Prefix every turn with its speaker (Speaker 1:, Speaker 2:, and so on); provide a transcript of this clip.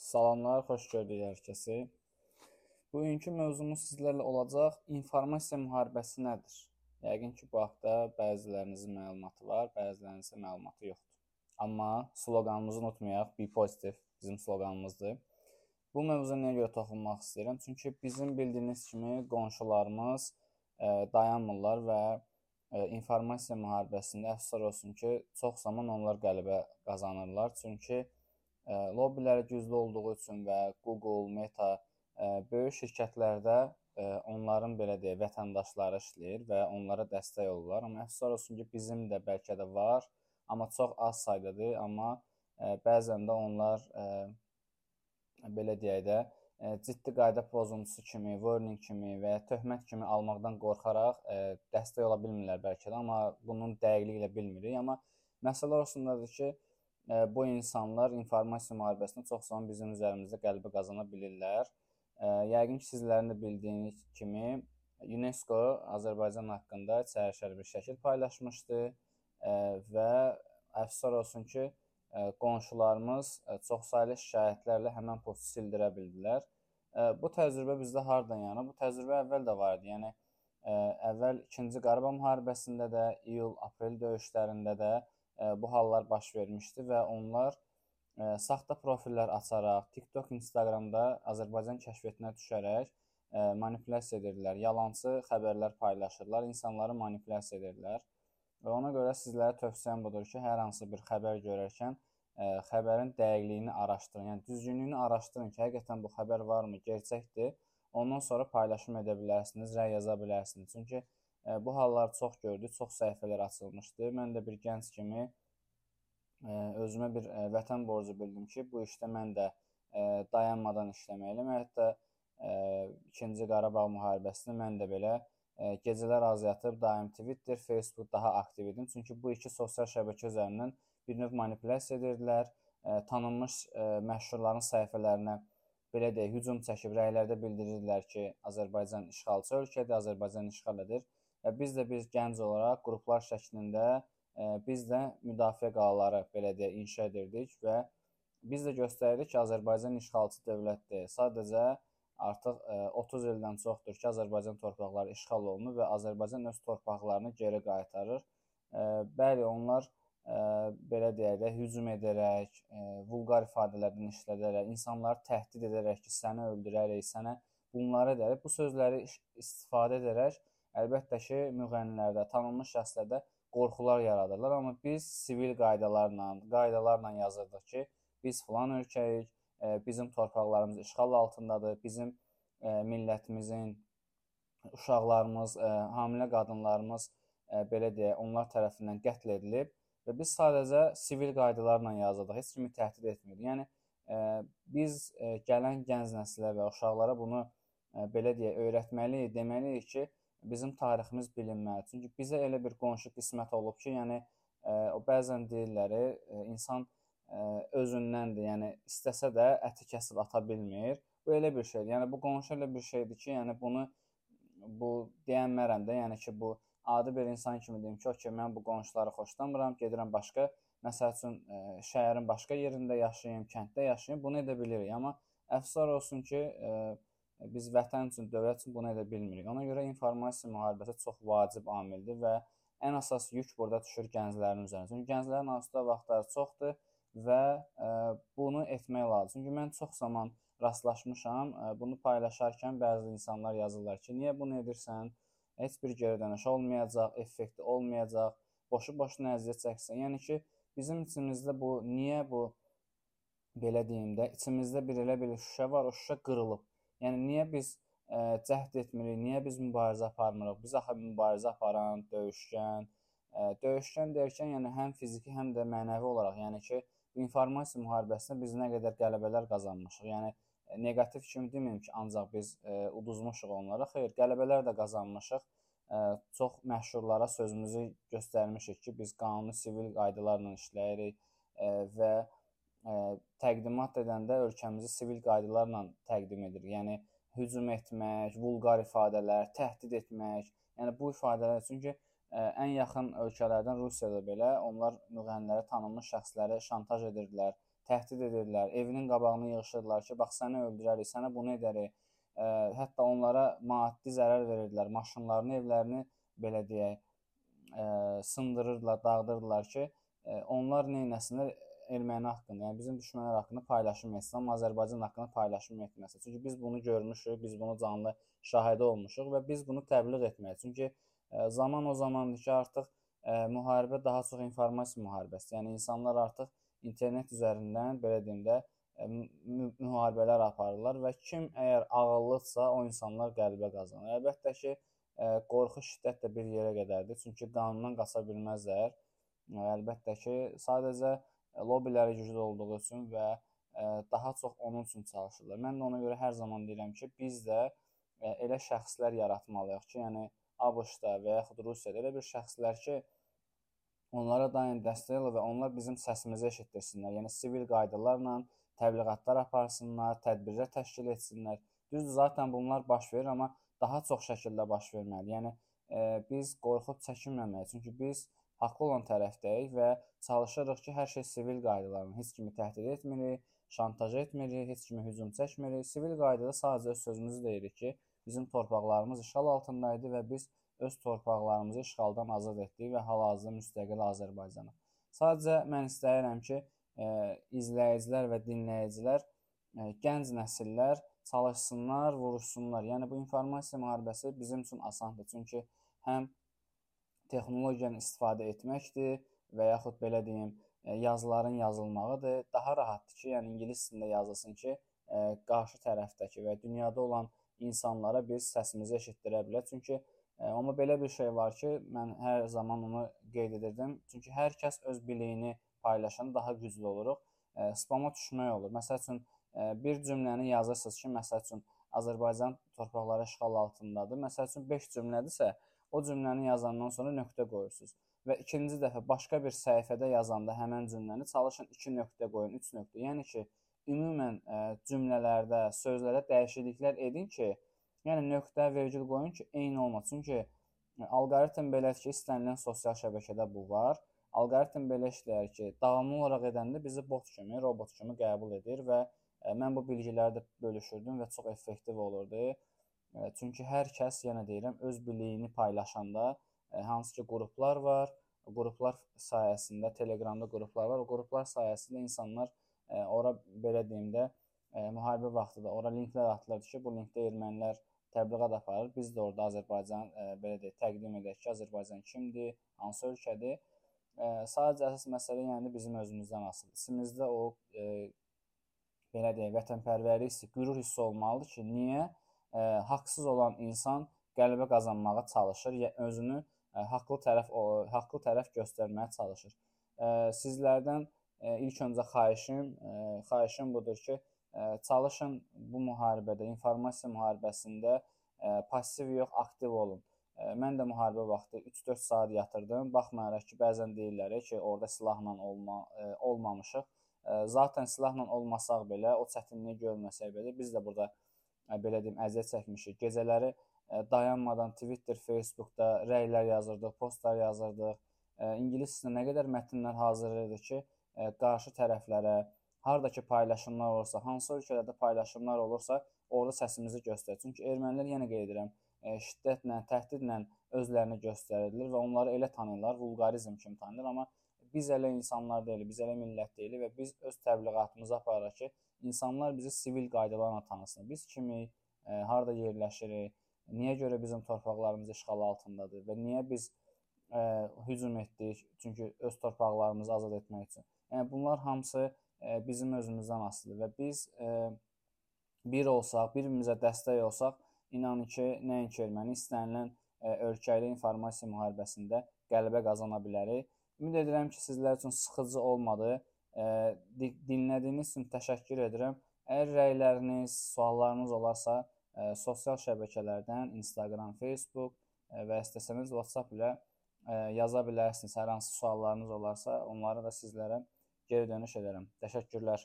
Speaker 1: Salamlar, xoş gördük hər kəsi. Bugünkü mövzumuz sizlərlə olacaq informasiya müharibəsi nədir? Yəqin ki, bu haqda bəzilərinizin məlumatı var, bəzilərinizin məlumatı yoxdur. Amma sloqanımızı unutmayaq, be positive bizim sloqanımızdır. Bu mövzuya nəyə görə toxunmaq istəyirəm? Çünki bizim bildiyiniz kimi qonşularımız ə, e, dayanmırlar və ə, e, informasiya müharibəsində əfsuslar olsun ki, çox zaman onlar qələbə qazanırlar. Çünki ə, lobbiləri güclü olduğu üçün və Google, Meta böyük şirkətlərdə onların belə deyə vətəndaşları işləyir və onlara dəstək olurlar. Amma əfsuslar olsun ki, bizim də bəlkə də var, amma çox az saydadır, amma bəzən də onlar belə deyək də ciddi qayda pozuntusu kimi, warning kimi və ya töhmət kimi almaqdan qorxaraq dəstək ola bilmirlər bəlkə də, amma bunun dəqiqliyi ilə bilmirik. Amma məsələ orasındadır ki, bu insanlar informasiya müharibəsində çox zaman bizim üzərimizdə qələbə qazana bilirlər. Yəqin ki, sizlərin də bildiyiniz kimi UNESCO Azərbaycan haqqında çərşəli bir şəkil paylaşmışdı və əfsuslar olsun ki, qonşularımız çoxsaylı şikayətlərlə həmin postu sildirə bildilər. Bu təcrübə bizdə hardan yana? Bu təcrübə əvvəl də var idi. Yəni əvvəl 2-ci Qarabağ müharibəsində də, iyul-aprel döyüşlərində də bu hallar baş vermişdi və onlar saxta profillər açaraq, TikTok, Instagramda Azərbaycan kəşfiyyətinə düşərək manipulyasiya edirdilər. Yalançı xəbərlər paylaşırlar, insanları manipulyasiya edirlər. Və ona görə sizlərə tövsiyəm budur ki, hər hansı bir xəbər görərkən ə, xəbərin dəqiqliyini araşdırın. Yəni düzgünlüyünü araşdırın ki, həqiqətən bu xəbər varmı, gerçəkdir. Ondan sonra paylaşım edə bilərsiniz, rəy yaza bilərsiniz. Çünki Bu hallar çox gördük, çox səhifələr açılmışdı. Mən də bir gənc kimi özümə bir vətən borcu bildim ki, bu işdə mən də dayanmadan işləməliyəm. Hətta 2-ci Qarabağ müharibəsində mən də belə gecələr az yatıb daim Twitter, Facebook daha aktiv idim. Çünki bu iki sosial şəbəkə üzərindən bir növ manipulyasiya edirdilər. Tanınmış məşhurların səhifələrinə belə deyək, hücum çəkib rəylərdə bildirirdilər ki, Azərbaycan işğalçı ölkədir, Azərbaycan işğal edir. Və biz də biz gənc olaraq qruplar şəklində ə, biz də müdafiə qalaları belə deyə inşa edirdik və biz də göstərirdik ki, Azərbaycan işğalçı dövlətdir. Sadəcə artıq ə, 30 ildən çoxdur ki, Azərbaycan torpaqları işğal olunur və Azərbaycan öz torpaqlarını geri qaytarır. Ə, bəli, onlar belə deyək də hücum edərək, vulqar ifadələrdən işlədərək, insanları təhdid edərək ki, səni öldürərik, sənə bunları edərək, bu sözləri istifadə edərək Əlbəttə ki, müğənnilərdə, tanınmış şəxslərdə qorxular yaradırlar, amma biz sivil qaydalarla, qaydalarla yazırdıq ki, biz filan ölkəyik, e, bizim torpaqlarımız işğal altındadır, bizim e, millətimizin uşaqlarımız, e, hamilə qadınlarımız belə deyək, onlar tərəfindən qətl edilib və biz sadəcə sivil qaydalarla yazırdıq, heç kimi təhdid etmirdik. Yəni biz gələn gənc nəslə və uşaqlara bunu belə deyək, öyrətməliyik, deməliyik ki, bizim tariximiz bilinməlidir. Çünki bizə elə bir qonşu qismət olub ki, yəni ə, e, o bəzən deyirlər, ə, e, insan ə, e, özündəndir. Yəni istəsə də əti kəsib ata bilmir. Bu elə bir şeydir. Yəni bu qonşu elə bir şeydir ki, yəni bunu bu deyənmərəm də, yəni ki, bu adi bir insan kimi deyim ki, okey, mən bu qonşuları xoşlamıram, gedirəm başqa məsəl üçün ə, şəhərin başqa yerində yaşayım, kənddə yaşayım, bunu edə bilirik. Amma əfsuslar olsun ki, ə, biz vətən üçün, dövlət üçün bunu edə bilmirik. Ona görə informasiya müharibəsi çox vacib amildir və ən əsas yük burada düşür gənclərin üzərinə. Çünki gənclərin asuda vaxtları çoxdur və ə, e, bunu etmək lazımdır. Çünki mən çox zaman rastlaşmışam, ə, e, bunu paylaşarkən bəzi insanlar yazırlar ki, niyə bunu edirsən? Heç bir geri dönüş olmayacaq, effekti olmayacaq, boşu-boşuna əziyyət çəksən. Yəni ki, bizim içimizdə bu niyə bu belə deyim də, içimizdə bir elə bir şüşə var, o şüşə qırılıb. Yəni niyə biz ə, e, cəhd etmirik? Niyə biz mübarizə aparmırıq? Biz axı mübarizə aparan, döyüşkən, ə, e, döyüşkən deyirkən, yəni həm fiziki, həm də mənəvi olaraq, yəni ki, informasiya müharibəsində biz nə qədər qələbələr qazanmışıq. Yəni e, neqativ kimi deməyim ki, ancaq biz ə, uduzmuşuq onlara. Xeyr, qələbələr də qazanmışıq. Ə, çox məşhurlara sözümüzü göstərmişik ki, biz qanuni sivil qaydalarla işləyirik ə, və ə, təqdimat edəndə ölkəmizi sivil qaydalarla təqdim edirik. Yəni hücum etmək, vulqar ifadələr, təhdid etmək, yəni bu ifadələr çünki ə, ən yaxın ölkələrdən Rusiyada belə onlar müğənniləri, tanınmış şəxsləri şantaj edirdilər, təhdid edirlər, evinin qabağına yığışırlar ki, bax səni öldürərik, sənə bunu edərik. Ə, hətta onlara maddi zərər verirdilər, maşınlarını, evlərini belə deyək, ə, sındırırdılar, dağıdırdılar ki, ə, onlar nə etsinlər erməni haqqında, yəni bizim düşmənlər haqqında paylaşım etsin, amma Azərbaycan haqqında paylaşım etməsin. Çünki biz bunu görmüşük, biz bunu canlı şahidi olmuşuq və biz bunu təbliğ etməliyik. Çünki ə, zaman o zamandır ki, artıq ə, müharibə daha çox informasiya müharibəsi. Yəni insanlar artıq internet üzərindən belə deyim də müharibələr aparırlar və kim əgər ağıllıdsa, o insanlar qələbə qazanır. Əlbəttə ki, ə, qorxu şiddət də bir yerə qədərdir. Çünki qanundan qaça bilməzlər. Əlbəttə ki, sadəcə lobbiləri güclü olduğu üçün və ə, daha çox onun üçün çalışırlar. Mən də ona görə hər zaman deyirəm ki, biz də ə, elə şəxslər yaratmalıyıq ki, yəni ABŞ-da və yaxud Rusiyada elə bir şəxslər ki, onlara daim dəstək ola və onlar bizim səsimizi eşitdirsinlər. Yəni sivil qaydalarla təbliğatlar aparsınlar, tədbirlər təşkil etsinlər. Düzdür, zaten bunlar baş verir, amma daha çox şəkildə baş verməli. Yəni e, biz qorxub çəkinməməliyik. Çünki biz haqlı olan tərəfdəyik və çalışırıq ki, hər şey sivil qaydalarla, heç kimi təhdid etmirik, şantaj etmirik, heç kimə hücum çəkmirik. Sivil qaydada sadəcə öz sözümüzü deyirik ki, bizim torpaqlarımız işğal altında idi və biz öz torpaqlarımızı işğaldan azad etdik və hal-hazırda müstəqil Azərbaycanıq. Sadəcə mən istəyirəm ki, ə, e, izləyicilər və dinləyicilər, ə, e, gənc nəsillər çalışsınlar, vuruşsunlar. Yəni bu informasiya müharibəsi bizim üçün asandır. Çünki həm texnologiyanı istifadə etməkdir və yaxud belə deyim, e, yazıların yazılmağıdır. Daha rahatdır ki, yəni ingilis dilində yazılsın ki, e, qarşı tərəfdəki və dünyada olan insanlara biz səsimizi eşitdirə bilək. Çünki e, amma belə bir şey var ki, mən hər zaman onu qeyd edirdim. Çünki hər kəs öz biliyini paylaşanda daha güclü oluruq. Spama düşmək olur. Məsəl üçün bir cümləni yazırsınız ki, məsəl üçün Azərbaycan torpaqları işğal altındadır. Məsəl üçün 5 cümlədirsə, o cümləni yazandan sonra nöqtə qoyursunuz. Və ikinci dəfə başqa bir səhifədə yazanda həmən cümləni çalışın 2 nöqtə qoyun, 3 nöqtə. Yəni ki, ümumən ə, e, cümlələrdə, sözlərdə dəyişikliklər edin ki, yəni nöqtə, vergül qoyun ki, eyni olmasın. Çünki e, alqoritm belədir ki, istənilən sosial şəbəkədə bu var. Alqoritm belə işləyir ki, davamlı olaraq edəndə bizi bot kimi, robot kimi qəbul edir və ə, e, mən bu bilgiləri də bölüşürdüm və çox effektiv olurdu. Çünki hər kəs, yenə deyirəm, öz biliyini paylaşanda hansı ki qruplar var, qruplar sayəsində, Telegramda qruplar var. O qruplar sayəsində insanlar ora belə deyim də müharibə vaxtı da ora linklər atılırdı ki, bu linkdə ermənilər təbliğat aparır. Biz də orada Azərbaycan belə deyək, təqdim edək ki, Azərbaycan kimdir, hansı ölkədir. Sadəcə əsas məsələ yəni bizim özümüzdən asılıdır. İçimizdə o e, belə deyək, vətənpərvərlik hissi, qürur hissi olmalıdır ki, niyə? Ə, haqsız olan insan qələbə qazanmağa çalışır, ya özünü ə, haqlı tərəf o, haqlı tərəf göstərməyə çalışır. Ə, sizlərdən ə, ilk öncə xahişim, ə, xahişim budur ki, ə, çalışın bu müharibədə, informasiya müharibəsində ə, passiv yox, aktiv olun. Ə, mən də müharibə vaxtı 3-4 saat yatırdım. Baxmayaraq ki, bəzən deyirlər ki, orada silahla olma ə, olmamışıq. Ə, zaten silahla olmasaq belə, o çətinliyi görməsək belə biz də burada belə deyim, əziyyət çəkmişik. Gecələri dayanmadan Twitter, Facebookda rəylər yazırdıq, postlar yazırdıq. İngilis dilində nə qədər mətnlər hazırlayırdıq ki, qarşı tərəflərə hardakı paylaşımlar olursa, hansı ölkələrdə paylaşımlar olursa, orada səsimizi göstərək. Çünki ermənilər yenə qeyd edirəm, şiddətlə, təhdidlə özlərini göstərirlər və onları elə tanıyırlar, vulqarizm kimi tanıyırlar, amma biz elə insanlar deyilik, biz elə millət deyilik və biz öz təbliğatımızı aparırıq ki, insanlar bizi sivil qaydalarla tanısın. Biz kimik, e, harda yerləşirik, niyə görə bizim torpaqlarımız işğal altındadır və niyə biz e, hücum etdik? Çünki öz torpaqlarımızı azad etmək üçün. Yəni bunlar hamısı e, bizim özümüzdən asılıdır və biz e, bir olsaq, bir-birimizə dəstək olsaq, inanın ki, nəinki erməni istənilən e, ölkə ilə informasiya müharibəsində qələbə qazana bilərik. Ümid edirəm ki, sizlər üçün sıxıcı olmadı. Dinlədiyiniz üçün təşəkkür edirəm. Əgər rəyləriniz, suallarınız olarsa, sosial şəbəkələrdən, Instagram, Facebook və istəsəniz WhatsApp ilə yaza bilərsiniz. Hər hansı suallarınız olarsa, onları da sizlərə geri dönüş edərəm. Təşəkkürlər.